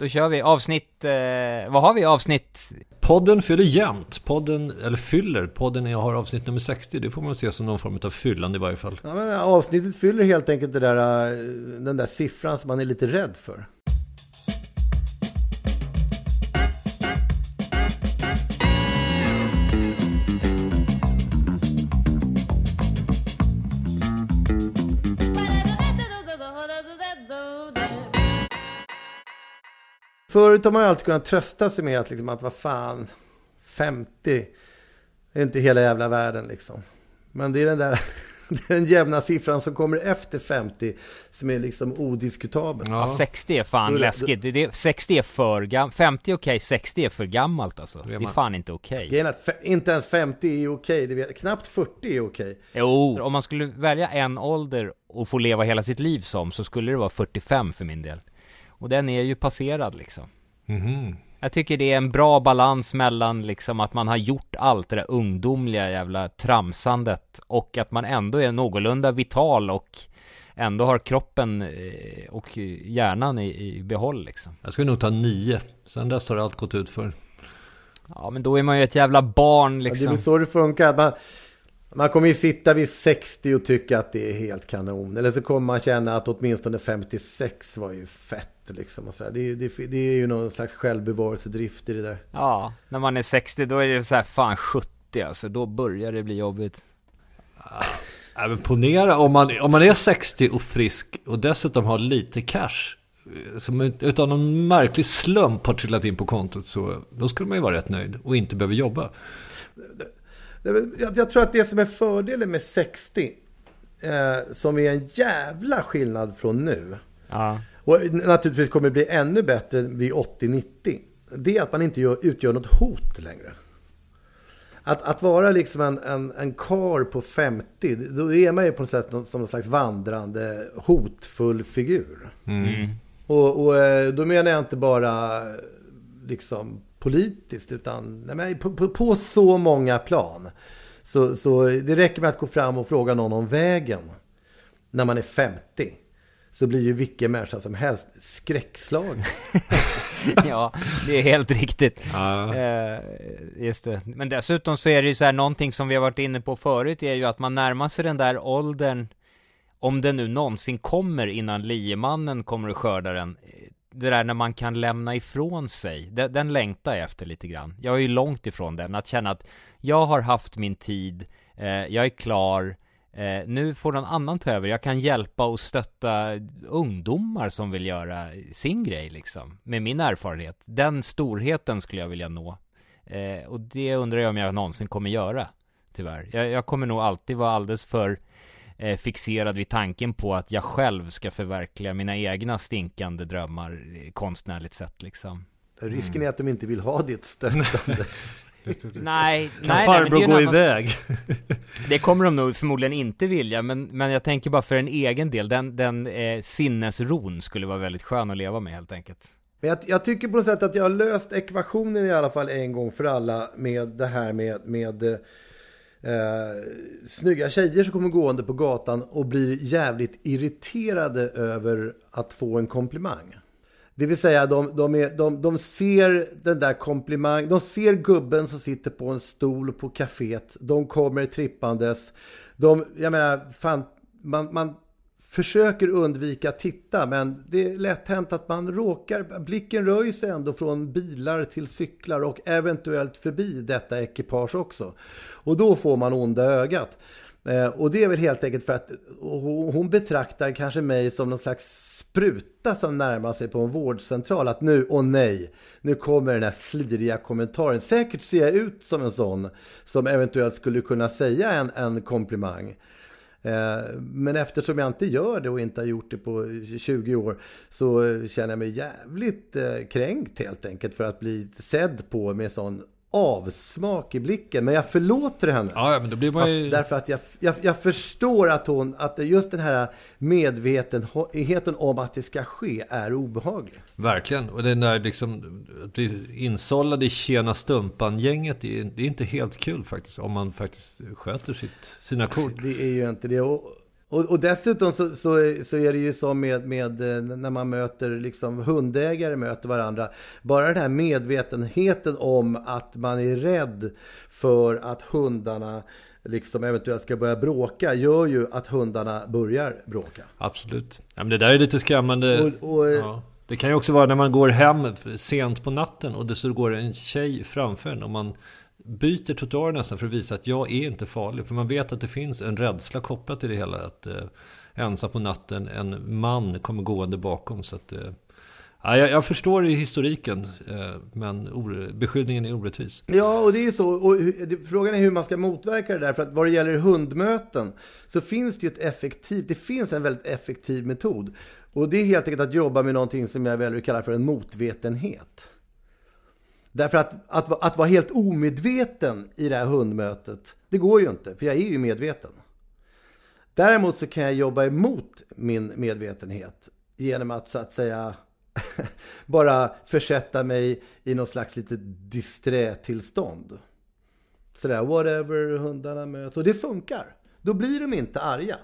då kör vi avsnitt, eh, vad har vi avsnitt? Podden fyller jämnt. Podden, eller fyller, podden jag har avsnitt nummer 60. Det får man se som någon form av fyllande i varje fall. Ja, men avsnittet fyller helt enkelt det där, eh, den där siffran som man är lite rädd för. Förut har man ju alltid kunnat trösta sig med att, liksom, att vad fan, 50 är inte hela jävla världen liksom. Men det är den där det är den jämna siffran som kommer efter 50 som är liksom odiskutabel. Ja. 60 är fan läskigt. Det, det, 60 är för gammalt. 50 är okej, 60 är för gammalt alltså. Det är fan inte okej. Fe- inte ens 50 är okej, det vet, knappt 40 är okej. Jo, om man skulle välja en ålder och få leva hela sitt liv som så skulle det vara 45 för min del. Och den är ju passerad liksom. Mhm. Jag tycker det är en bra balans mellan liksom att man har gjort allt det där ungdomliga jävla tramsandet och att man ändå är någorlunda vital och ändå har kroppen eh, och hjärnan i, i behåll liksom. Jag skulle nog ta nio. Sen dess har allt gått ut för. Ja men då är man ju ett jävla barn Ja, det är liksom. väl så det funkar. Man, man kommer ju sitta vid 60 och tycka att det är helt kanon. Eller så kommer man känna att åtminstone 56 var ju fett. Liksom och så där. det, är, ju- det, det är ju någon slags självbevarelsedrift i det där. Ja, när man är 60 då är det så här fan 70 alltså, då börjar det bli jobbigt. Ja, men ponera om man, om man är 60 och frisk och dessutom har lite cash. Som ut- utan någon märklig slump har trillat in på kontot så då skulle man ju vara rätt nöjd och inte behöva jobba. Jag, jag tror att det som är fördelen med 60, eh, som är en jävla skillnad från nu, Ja. och naturligtvis kommer det bli ännu bättre vid 80-90, det är att man inte gör, utgör något hot längre. Att, att vara liksom en, en, en kar på 50, då är man ju på något sätt någon- som en slags vandrande hotfull figur. Och, och eh, då menar jag inte bara liksom politiskt, utan nej, på, på, på så många plan. Så, så det räcker med att gå fram och fråga någon om vägen när man är 50. Så blir ju vilken människa som helst skräckslagen. ja, det är helt riktigt. Ja. Eh, just det. Men dessutom så är det ju så här, någonting som vi har varit inne på förut är ju att man närmar sig den där åldern, om den nu någonsin kommer innan liemannen kommer och skördar den. Det där när man kan lämna ifrån sig, den, den längtar jag efter lite grann. Jag är ju långt ifrån den, att känna att jag har haft min tid, eh, jag är klar, Eh, nu får någon annan ta över. Jag kan hjälpa och stötta ungdomar som vill göra sin grej liksom. Med min erfarenhet. Den storheten skulle jag vilja nå. Eh, och det undrar jag om jag någonsin kommer göra. Tyvärr. Jag, jag kommer nog alltid vara alldeles för eh, fixerad vid tanken på att jag själv ska förverkliga mina egna stinkande drömmar eh, konstnärligt sett liksom. Risken är att de inte vill ha ditt stöttande. Nej, nej, Kan nej, men det är farbror en gå annan- iväg? Det kommer de nog förmodligen inte vilja, men, men jag tänker bara för en egen del, den, den eh, sinnesron skulle vara väldigt skön att leva med helt enkelt. Men jag, jag tycker på något sätt att jag har löst ekvationen i alla fall en gång för alla med det här med, med eh, snygga tjejer som kommer gående på gatan och blir jävligt irriterade över att få en komplimang. Det vill säga de, de, är, de, de ser den där komplimang, de ser gubben som sitter på en stol på kaféet, de kommer trippandes. De, jag menar, fan, man, man försöker undvika att titta men det är lätt hänt att man råkar, blicken rör sig ändå från bilar till cyklar och eventuellt förbi detta ekipage också. Och då får man onda ögat. Eh, och det är väl helt enkelt för att hon hon betraktar kanske mig som någon slags spruta som närmar sig på en vårdcentral. Att nu, åh nej, nu kommer den här sliriga kommentaren. Säkert ser jag ut som en sån som eventuellt skulle kunna säga en, en komplimang. Eh, men eftersom jag inte gör det och inte har gjort det på 20 år så känner jag mig jävligt eh, kränkt helt enkelt för att bli sedd på med sån avsmak i blicken. Men jag förlåter henne. Ja, men då blir man ju... därför att jag, jag, jag förstår att hon, att just den här medvetenheten om att det ska ske är obehaglig. Verkligen. Och den där liksom, att bli insållad i Tjena Stumpan-gänget, det är inte helt kul faktiskt. Om man faktiskt sköter sitt, sina kort. Det är ju inte det. Och, Och, och dessutom så, så, så, är det ju så med, med eh, när man möter liksom hundägare möter varandra. Bara den här medvetenheten om att man är rädd för att hundarna liksom eventuellt ska börja bråka gör ju att hundarna börjar bråka. Absolut. Ja, men det där är lite skrämmande. Och, och, ja. Det kan ju också vara när man går hem sent på natten och det så går en tjej framför en och man byter trottoar nästan för att visa att jag är inte farlig. För man vet att det finns en rädsla kopplat till det hela. Att eh, ensam på natten, en man kommer gående bakom. Så att, eh, jag, jag förstår historiken, eh, men beskyllningen är orättvis. Ja, och det är ju så. Och frågan är hur man ska motverka det där. För att vad det gäller hundmöten så finns det ju ett effektivt, det finns en väldigt effektiv metod. Och det är helt enkelt att jobba med någonting som jag väljer att kalla för en motvetenhet. Därför att, att, att vara helt omedveten i det här hundmötet, det går ju inte, för jag är ju medveten. Däremot så kan jag jobba emot min medvetenhet genom att så att säga bara försätta mig i något slags litet disträ-tillstånd. Sådär, whatever, hundarna möts. Och det funkar. Då blir de inte arga.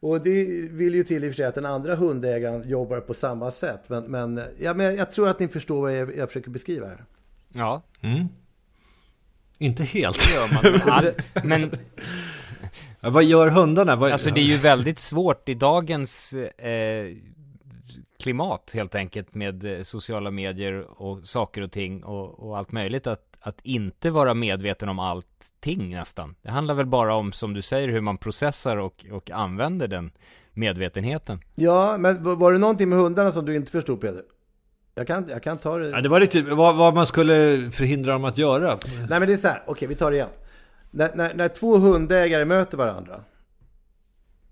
Och det vill ju till i och för sig att den andra hundägaren jobbar på samma sätt. Men, men, ja, men jag tror att ni förstår vad jag, jag försöker beskriva här. Ja. Mm. Inte helt. Det gör man. All, men... Ja, vad gör hundarna? Vad... Alltså det är ju väldigt svårt i dagens eh, klimat helt enkelt med eh, sociala medier och saker och ting och, och allt möjligt att, att inte vara medveten om allting nästan. Det handlar väl bara om, som du säger, hur man processar och, och använder den medvetenheten. Ja, men var det någonting med hundarna som du inte förstod Peder? Jag kan, jag kan ta det. Ja, det var riktigt vad, vad man skulle förhindra dem att göra. Nej men det är så här, okej vi tar det igen. När, när, när två hundägare möter varandra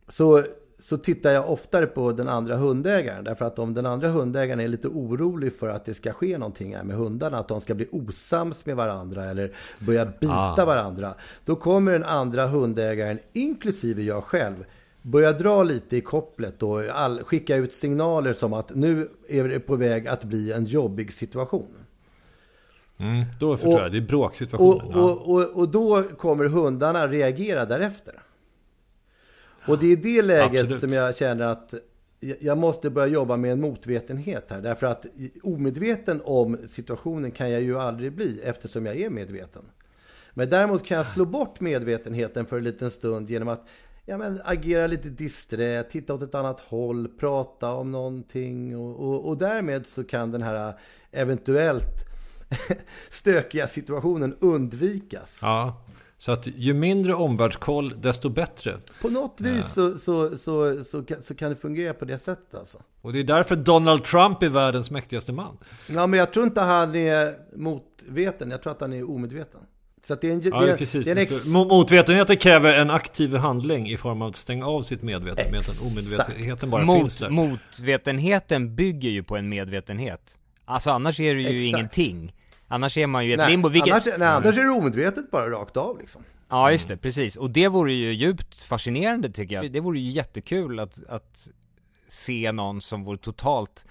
så så tittar jag oftare på den andra hundägaren. Därför att om den andra hundägaren är lite orolig för att det ska ske någonting här med hundarna, att de ska bli osams med varandra eller börja bita ah. varandra. Då kommer den andra hundägaren, inklusive jag själv, börja dra lite i kopplet och all, skicka ut signaler som att nu är det på väg att bli en jobbig situation. Mm, då förstår och, jag, det är bråksituationen. Och, och, och, och då kommer hundarna reagera därefter. Och det är i det läget Absolut. som jag känner att jag måste börja jobba med en motvetenhet här. Därför att omedveten om situationen kan jag ju aldrig bli eftersom jag är medveten. Men däremot kan jag slå bort medvetenheten för en liten stund genom att ja, men, agera lite disträ, titta åt ett annat håll, prata om någonting. Och, och, och därmed så kan den här eventuellt stökiga situationen undvikas. Ja, så att ju mindre omvärldskoll, desto bättre. På något vis så, så, så, så, så, kan det fungera på det sättet alltså. Och det är därför Donald Trump är världens mäktigaste man. Ja, men jag tror inte han är motveten. Jag tror att han är omedveten. Så att det är en, ja, det, precis. Det är en ex... Motvetenheten kräver en aktiv handling i form av att stänga av sitt medvetande. Omedvetenheten bara Mot, finns där. Motvetenheten bygger ju på en medvetenhet. Alltså annars är det ju Exakt. ingenting. Annars är man ju i ett nej, limbo. Vilket... Annars, nej, annars är det omedvetet bara rakt av liksom. Ja, just det, precis. Och det vore ju djupt fascinerande tycker jag. Det vore ju jättekul att, att se någon som vore totalt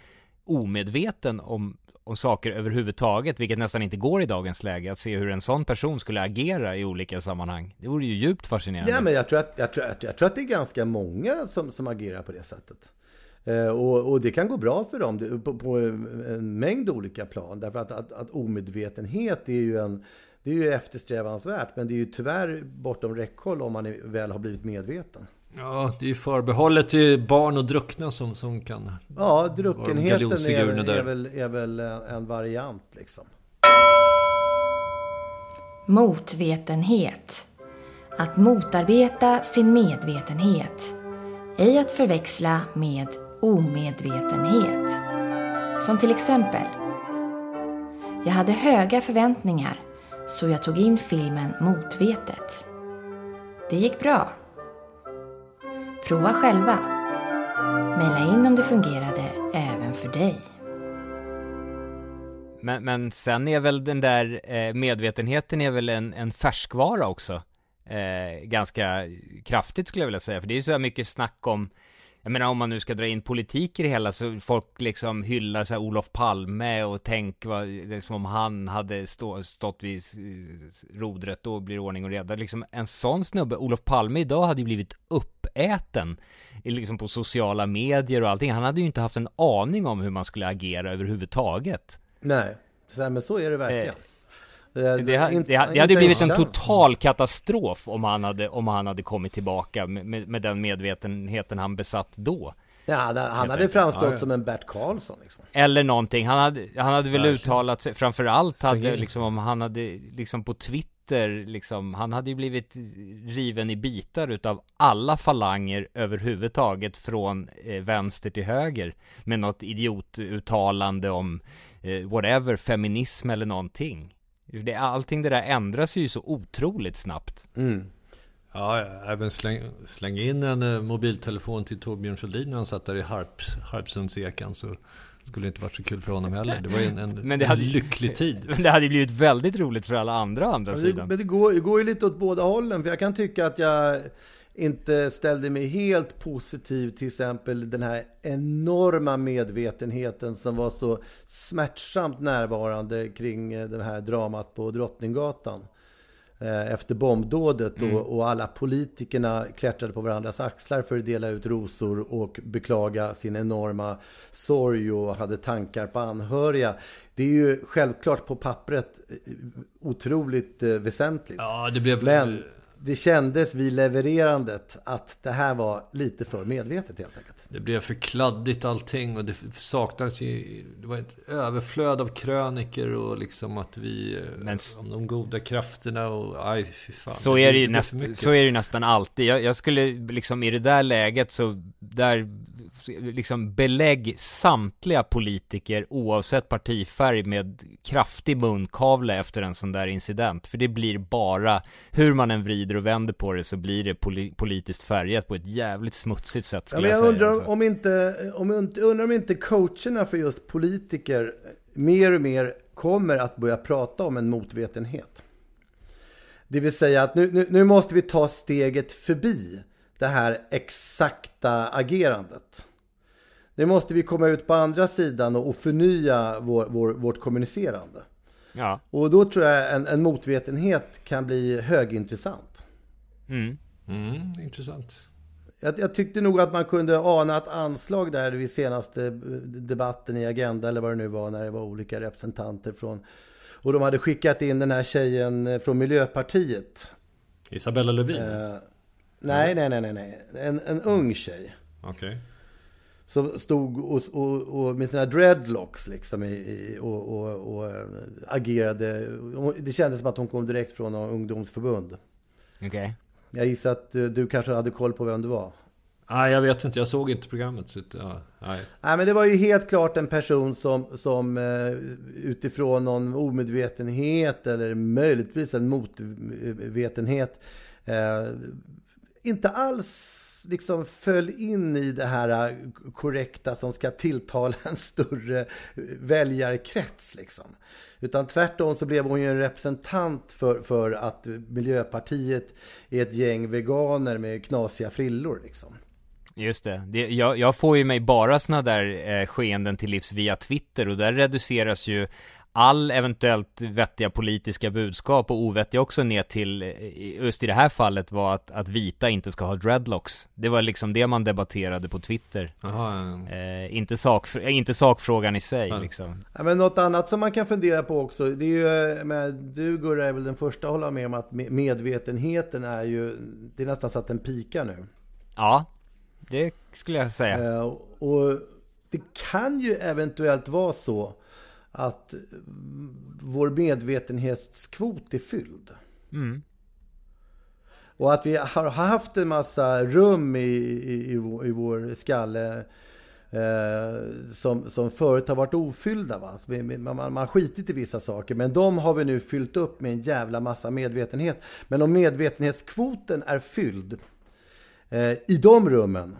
omedveten om, om saker överhuvudtaget, vilket nästan inte går i dagens läge, att se hur en sån person skulle agera i olika sammanhang. Det vore ju djupt fascinerande. Ja, men jag tror att, jag tror, jag tror att det är ganska många som, som agerar på det sättet. Eh, och, och, det kan gå bra för dem på, på en mängd olika plan. Därför att, att, att omedvetenhet är ju en det är ju eftersträvansvärt, men det är ju tyvärr bortom räckhåll om man väl har blivit medveten. Ja, det är ju förbehållet till barn och druckna som, som kan... Ja, druckenheten är, är, väl, är väl en variant liksom. Motvetenhet. Att motarbeta sin medvetenhet. Ej att förväxla med omedvetenhet. Som till exempel. Jag hade höga förväntningar så jag tog in filmen motvetet. Det gick bra. Prova själva. Maila in om det fungerade även för dig. Men, men sen är väl den där eh, medvetenheten är väl en, en färskvara också? Eh, ganska kraftigt skulle jag vilja säga, för det är ju så mycket snack om jag menar om man nu ska dra in politik i det hela så folk liksom hyllar så här Olof Palme och tänk vad, liksom om han hade stå, stått vid rodret då blir det ordning och reda. Liksom en sån snubbe, Olof Palme idag hade ju blivit uppäten liksom på sociala medier och allting. Han hade ju inte haft en aning om hur man skulle agera överhuvudtaget. Nej, så, men så är det verkligen. Eh, det, det, det, det hade blivit en total katastrof om han hade, om han hade kommit tillbaka med, med, med den medvetenheten han besatt då. Ja, han, han hade framstått ja, ja. som en Bert Karlsson liksom. Eller någonting, han hade, han hade väl uttalat sig, framförallt hade liksom om han hade liksom på Twitter liksom, han hade ju blivit riven i bitar utav alla falanger överhuvudtaget från eh, vänster till höger med något idiotuttalande om eh, whatever, feminism eller någonting. Det, allting det där ändras ju så otroligt snabbt. Mm. Ja, även släng, släng in en eh, mobiltelefon till Torbjörn Fälldin när han satt där i Harp, Harpsundsekan så skulle det inte varit så kul för honom heller. Det var ju en, en, men det hade, en lycklig tid. Men det hade ju blivit väldigt roligt för alla andra å andra men det, sidan. Men det går, det går ju lite åt båda hållen. För jag kan tycka att jag inte ställde mig helt positiv till exempel den här enorma medvetenheten som var så smärtsamt närvarande kring eh, det här dramat på Drottninggatan eh, efter bombdådet mm. och, och, alla politikerna klättrade på varandras axlar för att dela ut rosor och beklaga sin enorma sorg och hade tankar på anhöriga. Det är ju självklart på pappret eh, otroligt väsentligt. Ja, det blev... Men det kändes vid levererandet att det här var lite för medvetet helt enkelt. Det blev för kladdigt allting och det saknades ju, Det var ett överflöd av kröniker och liksom att vi... Men, om de goda krafterna och... Aj, fy fan. Så är det ju, näst, så är det ju nästan alltid. Jag, jag skulle liksom i det där läget så... Där liksom belägg samtliga politiker oavsett partifärg med kraftig munkavle efter en sån där incident. För det blir bara, hur man än vrider och vänder på det så blir det poli politiskt färgat på ett jävligt smutsigt sätt skulle ja, men jag, jag undrar alltså. om inte, om, undrar om inte coacherna för just politiker mer och mer kommer att börja prata om en motvetenhet. Det vill säga att nu, nu, nu måste vi ta steget förbi det här exakta agerandet. Nu måste vi komma ut på andra sidan och, förnya vår, vår, vårt kommunicerande. Ja. Och då tror jag en, en motvetenhet kan bli högintressant. Mm. Mm, intressant. Jag, jag, tyckte nog att man kunde ana ett anslag där vid senaste debatten i Agenda eller vad det nu var när det var olika representanter från och de hade skickat in den här tjejen från Miljöpartiet. Isabella Lövin? Eh, nej, nej, nej, nej, En, en ung tjej. Okej. Okay. Som stod och, och, och, med sina dreadlocks liksom i, i, och, och, och, eh, agerade. Det kändes som att hon kom direkt från någon ungdomsförbund. Okej. Okay. Jag gissar att du, du kanske hade koll på vem det var. Nej, jag vet inte. Jag såg inte programmet. Så, ja, nej. nej, men det var ju helt klart en person som, som eh, utifrån någon omedvetenhet eller möjligtvis en motvetenhet eh, inte alls liksom föll in i det här äh, korrekta som ska tilltala en större äh, väljarkrets. Liksom. Utan tvärtom så blev hon ju en representant för, för att Miljöpartiet är ett gäng veganer med knasiga frillor. Liksom. Just det, det jag, jag, får ju mig bara såna där eh, skeenden till livs via Twitter och där reduceras ju all eventuellt vettiga politiska budskap och ovettiga också ner till, just i det här fallet var att, att vita inte ska ha dreadlocks. Det var liksom det man debatterade på Twitter. Aha, ja. eh, inte, sak, inte sakfrågan i sig ja. liksom. Ja, men något annat som man kan fundera på också, det är ju, med, du Gurra är väl den första att hålla med om att medvetenheten är ju, det är nästan så att den pikar nu. Ja, det skulle jag säga. Eh, och det kan ju eventuellt vara så att vår medvetenhetskvot är fylld. Mm. Och att vi har haft en massa rum i, i, i, vår, i vår skalle eh, som, som förut har varit ofyllda. Va? Man, man, man har skitit i vissa saker, men de har vi nu fyllt upp med en jävla massa medvetenhet. Men om medvetenhetskvoten är fylld eh, i de rummen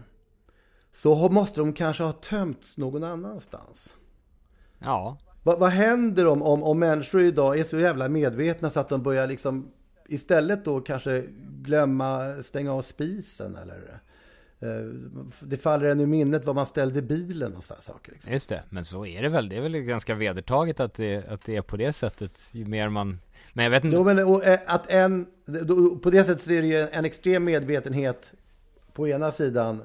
så måste de kanske ha tömts någon annanstans. Ja. Vad, vad händer om, om, om människor idag är så jävla medvetna så att de börjar liksom istället då kanske glömma stänga av spisen eller eh, det faller en ur minnet vad man ställde bilen och sådana saker. Liksom. Just det, men så är det väl. Det är väl ganska vedertaget att det, att det är på det sättet. Ju mer man... Men jag vet inte. Jo, men och, eh, att en, på det sättet så är det ju en extrem medvetenhet på ena sidan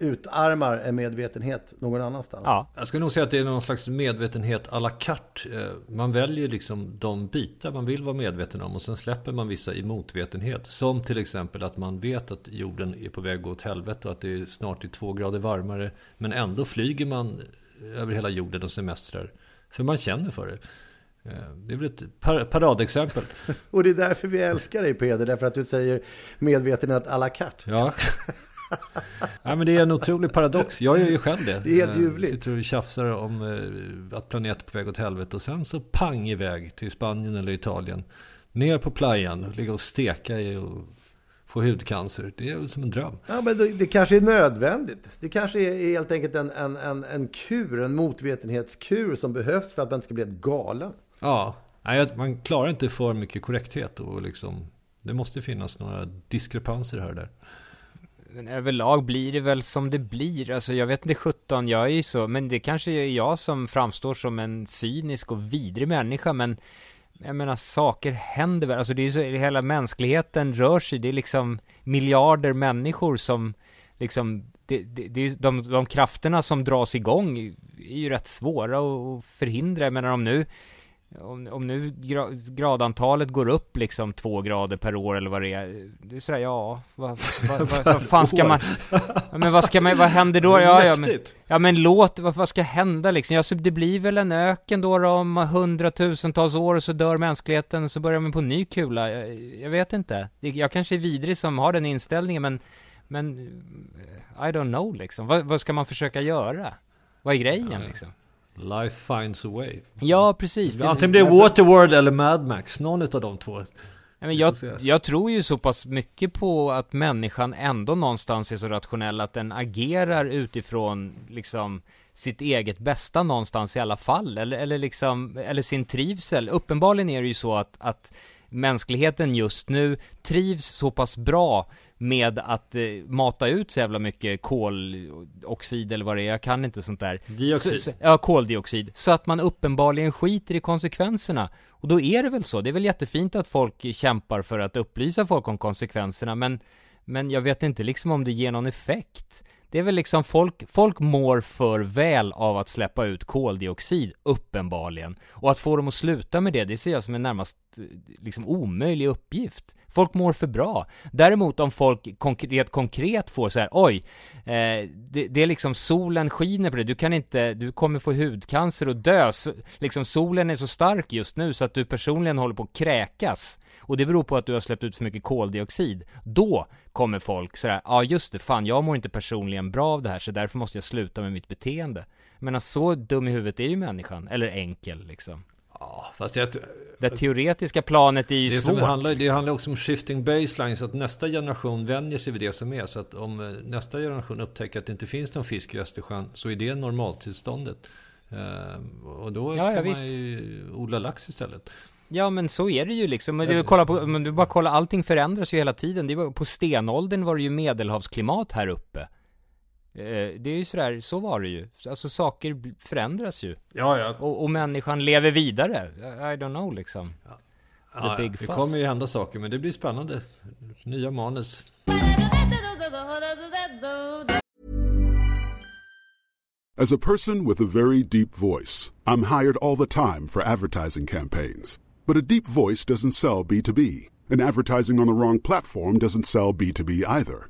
utarmar en medvetenhet någon annanstans. Ja, Jag skulle nog säga att det är någon slags medvetenhet à la carte. Eh, Man väljer liksom de bitar man vill vara medveten om och sen släpper man vissa i motvetenhet. Som till exempel att man vet att jorden är på väg att gå åt helvete och att det är snart är två grader varmare. Men ändå flyger man över hela jorden och semestrar. För man känner för det. Eh, Det är väl ett par- paradexempel. Och det är därför vi älskar dig Peder, därför att du säger medvetenhet à la carte. Ja. ja, men det är en otrolig paradox. Jag gör ju själv det. Det är helt Eh, ljuvligt. Sitter och tjafsar om eh, att planeten är på väg åt helvete. Och sen så pang iväg till Spanien eller Italien. Ner på playan, ligga och steka i och få hudcancer. Det är väl som en dröm. Ja, men det, det kanske är nödvändigt. Det kanske är helt enkelt en, en, en, en kur, en motvetenhetskur som behövs för att man inte ska bli ett galen. Ja, nej, man klarar inte för mycket korrekthet. Och liksom, det måste finnas några diskrepanser här och där men överlag blir det väl som det blir. Alltså jag vet inte 17, jag är ju så, men det kanske är jag som framstår som en cynisk och vidrig människa, men jag menar, saker händer väl. Alltså det är ju så, hela mänskligheten rör sig. Det är liksom miljarder människor som liksom, det, det, det är de, de krafterna som dras igång är ju rätt svåra att förhindra. Jag menar om nu, om, om nu gra, gradantalet går upp liksom två grader per år eller vad det är. Det är sådär, ja, vad, vad, vad, vad fan ska man, ja, men vad ska man, vad händer då? Ja, ja, men. Ja men låt, vad, vad ska hända liksom? Ja, så det blir väl en öken då, då om hundratusentals år och så dör mänskligheten och så börjar man på en ny kula. Jag, jag vet inte. Jag kanske är vidrig som har den inställningen men, men eh, I don't know liksom. Vad, vad ska man försöka göra? Vad är grejen liksom? Life finds a way. Ja, precis. Det- Antingen blir det Waterworld eller Mad Max. Någon av de två. Men jag, jag tror ju så pass mycket på att människan ändå någonstans är så rationell att den agerar utifrån liksom sitt eget bästa någonstans i alla fall, eller, eller liksom, eller sin trivsel. Uppenbarligen är det ju så att, att mänskligheten just nu trivs så pass bra med att eh, mata ut så jävla mycket koloxid eller vad det är, jag kan inte sånt där. Dioxid. Så, ja, koldioxid. Så att man uppenbarligen skiter i konsekvenserna. Och då är det väl så. Det är väl jättefint att folk kämpar för att upplysa folk om konsekvenserna, men, men jag vet inte liksom om det ger någon effekt. Det är väl liksom folk, folk mår för väl av att släppa ut koldioxid, uppenbarligen. Och att få dem att sluta med det, det ser jag som en närmast eh, liksom omöjlig uppgift. Folk mår för bra. Däremot om folk konkret, konkret får så här, oj, eh, det, det är liksom solen skiner på dig, du kan inte, du kommer få hudcancer och dö. Liksom solen är så stark just nu så att du personligen håller på att kräkas. Och det beror på att du har släppt ut för mycket koldioxid. Då kommer folk sådär, ja just det, fan jag mår inte personligen bra av det här så därför måste jag sluta med mitt beteende. Men så dum i huvudet är ju människan, eller enkel liksom. Ja, fast jag, Det teoretiska planet är ju det, svårt. det, handlar, det liksom. handlar också om shifting baseline. Så att nästa generation vänjer sig vid det som är. Så att om eh, nästa generation upptäcker att det inte finns någon fisk i Östersjön. Så är det normaltillståndet. Eh, och då Ja, ja, får visst. man ju odla lax istället. Ja men så är det ju liksom, men du, kollar på, men du bara kolla, allting förändras ju hela tiden. Det var, på stenåldern var det ju medelhavsklimat här uppe. Eh, det är ju sådär, så var det ju. Alltså saker förändras ju. Ja, ja. Och, och människan lever vidare. I don't know liksom. ja big det fuss. kommer ju hända saker, men det blir spännande. Nya manus. As a person with a very deep voice, I'm hired all the time for advertising campaigns. But a deep voice doesn't sell B2B, and advertising on the wrong platform doesn't sell B2B either.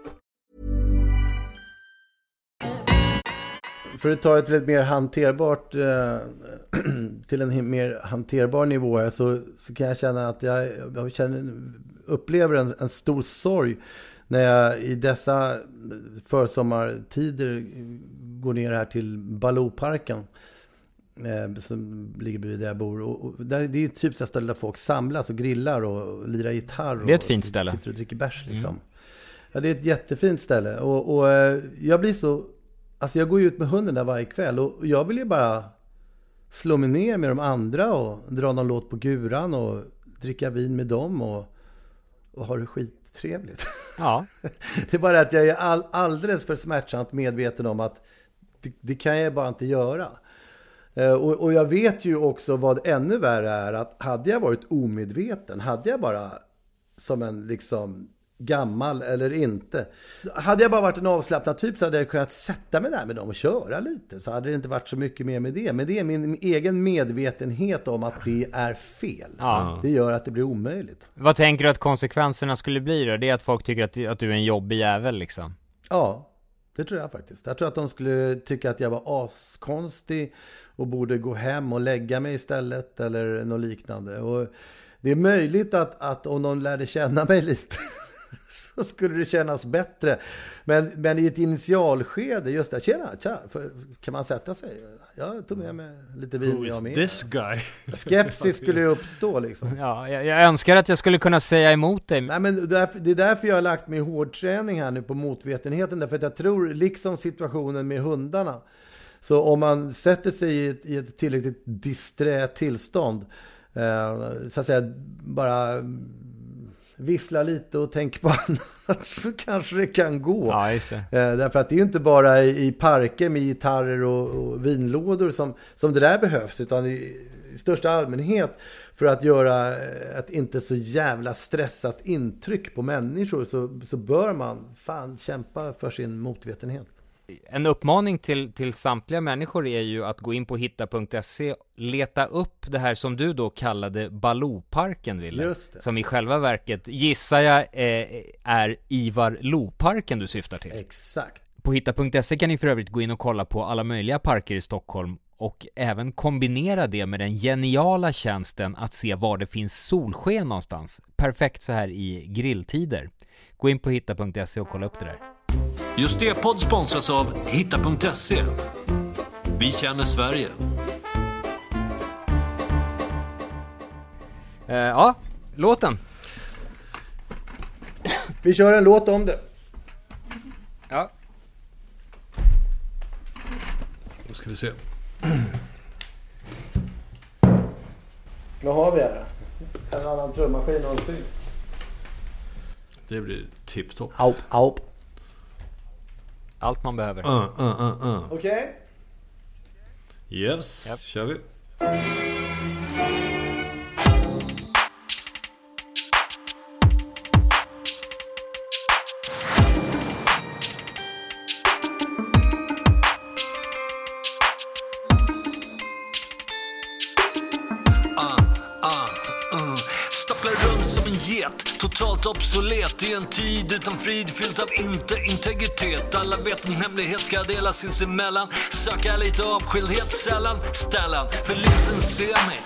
För att ta ett mer hanterbart, eh, till en mer hanterbar nivå här, så, så kan jag känna att jag, jag känner, upplever en, en stor sorg när jag i dessa försommartider går ner här till Balooparken. Eh, som ligger bredvid där jag bor. Och, och där, det är ju typ så ställe där folk samlas och grillar och lirar gitarr. Det är ett och fint ställe. Sitter och dricker bärs liksom. Ja, det är ett jättefint ställe. Och, och eh, jag blir så... Alltså jag går ju ut med hunden där varje kväll och jag vill ju bara slå mig ner med de andra och dra någon låt på guran och dricka vin med dem och, och ha det skittrevligt. Ja, Det är bara att jag är all, alldeles för smärtsamt medveten om att det, det kan jag bara inte göra. Eh, Och, och jag vet ju också vad ännu värre är att hade jag varit omedveten, hade jag bara som en liksom gammal eller inte. Hade jag bara varit en avslappnad typ så hade jag kunnat sätta mig där med dem och köra lite. Så hade det inte varit så mycket mer med det. Men det är min egen medvetenhet om att det är fel. Ja. Det gör att det blir omöjligt. vad tänker du att konsekvenserna skulle bli då? Det är att folk tycker att, att du är en jobbig jävel liksom? Ja, det tror jag faktiskt. Jag tror att de skulle tycka att jag var askonstig och borde gå hem och lägga mig istället eller något liknande. Och det är möjligt att, att om någon lärde känna mig lite så skulle det kännas bättre. Men, men i ett initialskede, just det, tjena, tja, för, kan man sätta sig? Jag tog med mig lite vin Who jag is med. this guy? Skepsis skulle ju uppstå liksom. Ja, jag, jag önskar att jag skulle kunna säga emot dig. Nej, men därför, det är därför jag har lagt mig i hårdträning här nu på motvetenheten. Därför att jag tror, liksom situationen med hundarna, så om man sätter sig i ett, i ett tillräckligt disträ tillstånd, eh, så att säga bara vissla lite och tänk på annat, så kanske det kan gå. Ja, det. Eh, därför att det är ju inte bara i, parker med gitarrer och, och vinlådor som, som det där behövs, utan i, i största allmänhet för att göra eh, ett inte så jävla stressat intryck på människor så, så bör man fan kämpa för sin motvetenhet. En uppmaning till, till samtliga människor är ju att gå in på hitta.se, leta upp det här som du då kallade Balooparken, Wille. Som i själva verket, gissar jag, eh, är Ivar Lo-parken du syftar till. Exakt. På hitta.se kan ni för övrigt gå in och kolla på alla möjliga parker i Stockholm och även kombinera det med den geniala tjänsten att se var det finns solsken någonstans. Perfekt så här i grilltider. Gå in på hitta.se och kolla upp det där. Just det podd sponsras av Hitta.se. Vi känner Sverige. Eh, ja, låten. Vi kör en låt om det. Ja. Då ska vi se. Vad har vi här? En annan trummaskin och en synt. Det blir tipptopp. Aup, aup. Allt man behöver. Uh, uh, uh, uh. Okej. Yes, kör vi. Obsolet i en tid utan frid fyllt av inte integritet. Alla vet en hemlighet ska delas sinsemellan. Söka lite avskildhet sällan, ställan. För linsen ser mig,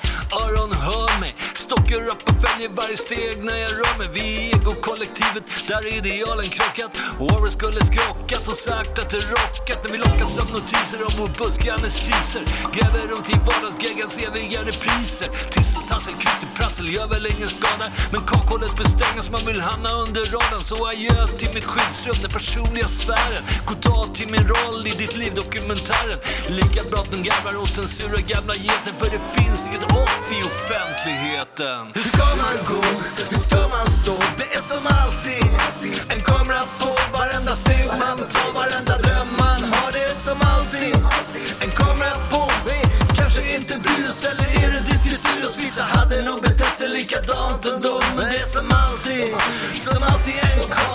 öron hör mig. Stockar upp och följer varje steg när jag rör mig. Vi är egokollektivet där idealen krockat. Året skulle skrockat och sagt att det rockat. När vi lockas av notiser om vår buskgrannes kriser. Gräver runt i vardagsgeggans eviga repriser. Tisseltassel, kvitteprassel gör väl ingen skada. Men kakhålet bestängs, man vill hamna under radarn. Så adjö till mitt skyddsrum, den personliga sfären. Goddag till min roll i ditt liv, dokumentären. Lika bra att de garvar åt den sura gamla geten. För det finns inget off i botten. Hur ska man gå? Hur ska man stå? Det är som alltid. En kamera på varenda steg man tar, varenda dröm man har. Det är som alltid. En kamera på. Kanske inte bryr Bryus eller Erediv till Sirius. Vissa hade nog betett sig likadant ändå. Men det är som alltid. Som alltid en kamera.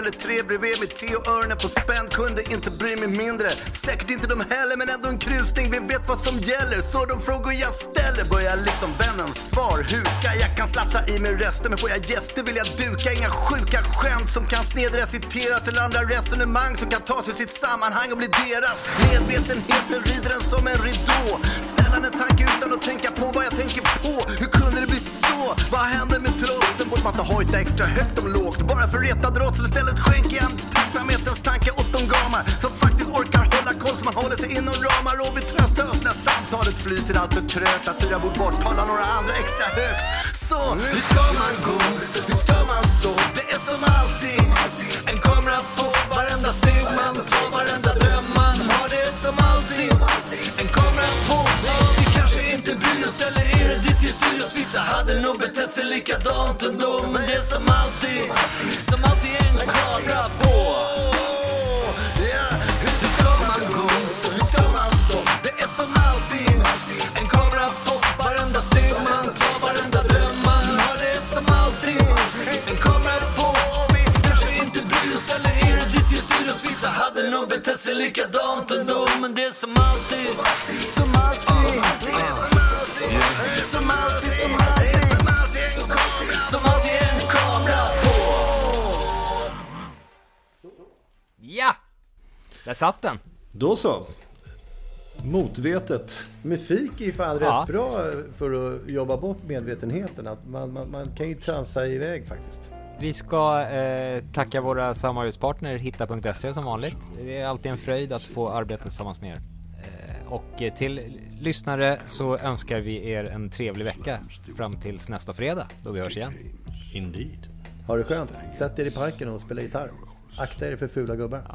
Eller tre bredvid med te och öronen på spänn. Kunde inte bry mig mindre. Säkert inte de heller men ändå en krusning. Vi vet vad som gäller Så de frågor jag ställer börjar liksom vännens svar. Huka Jag kan slassa i mig resten men får jag gäster vill jag duka. Inga sjuka skämt som kan snedreciteras Eller andra resonemang som kan tas ur sitt sammanhang och bli deras. Medvetenheten rider den som en ridå. Sällan en tanke utan att tänka på vad jag tänker på. Hur vad händer med trotsen? Borde man inte hojta extra högt om lågt. Bara för retad rådsel istället skänker jag en tacksamhetens tanke åt de gamar Som faktiskt orkar hålla koll så man håller sig inom ramar. Och vi tröstar oss när samtalet flyter allt för trögt. Att fyra bord bort talar några andra extra högt. Så, hur ska man gå? Hur ska man stå? Det är som alltid. En kamera på varenda steg man tar Varenda dröm man har. Det är som alltid. En kamera på Ja, vi kanske inte bryr oss Eller studios? Vissa hade nog betett sig likadant ändå Men det är som alltid satt den. Då så. Motvetet. Musik är ju fan Ja. rätt bra för att jobba bort medvetenheten. Att man, man, man kan ju transa iväg faktiskt. Vi ska eh, tacka våra samarbetspartner Hitta.se som vanligt. Det är alltid en fröjd att få arbeta tillsammans med er. Eh, och till lyssnare så önskar vi er en trevlig vecka fram tills nästa fredag då vi hörs igen. Indeed. Ha det skönt. Sätt er i parken och spela gitarr. Akta er för fula gubbar.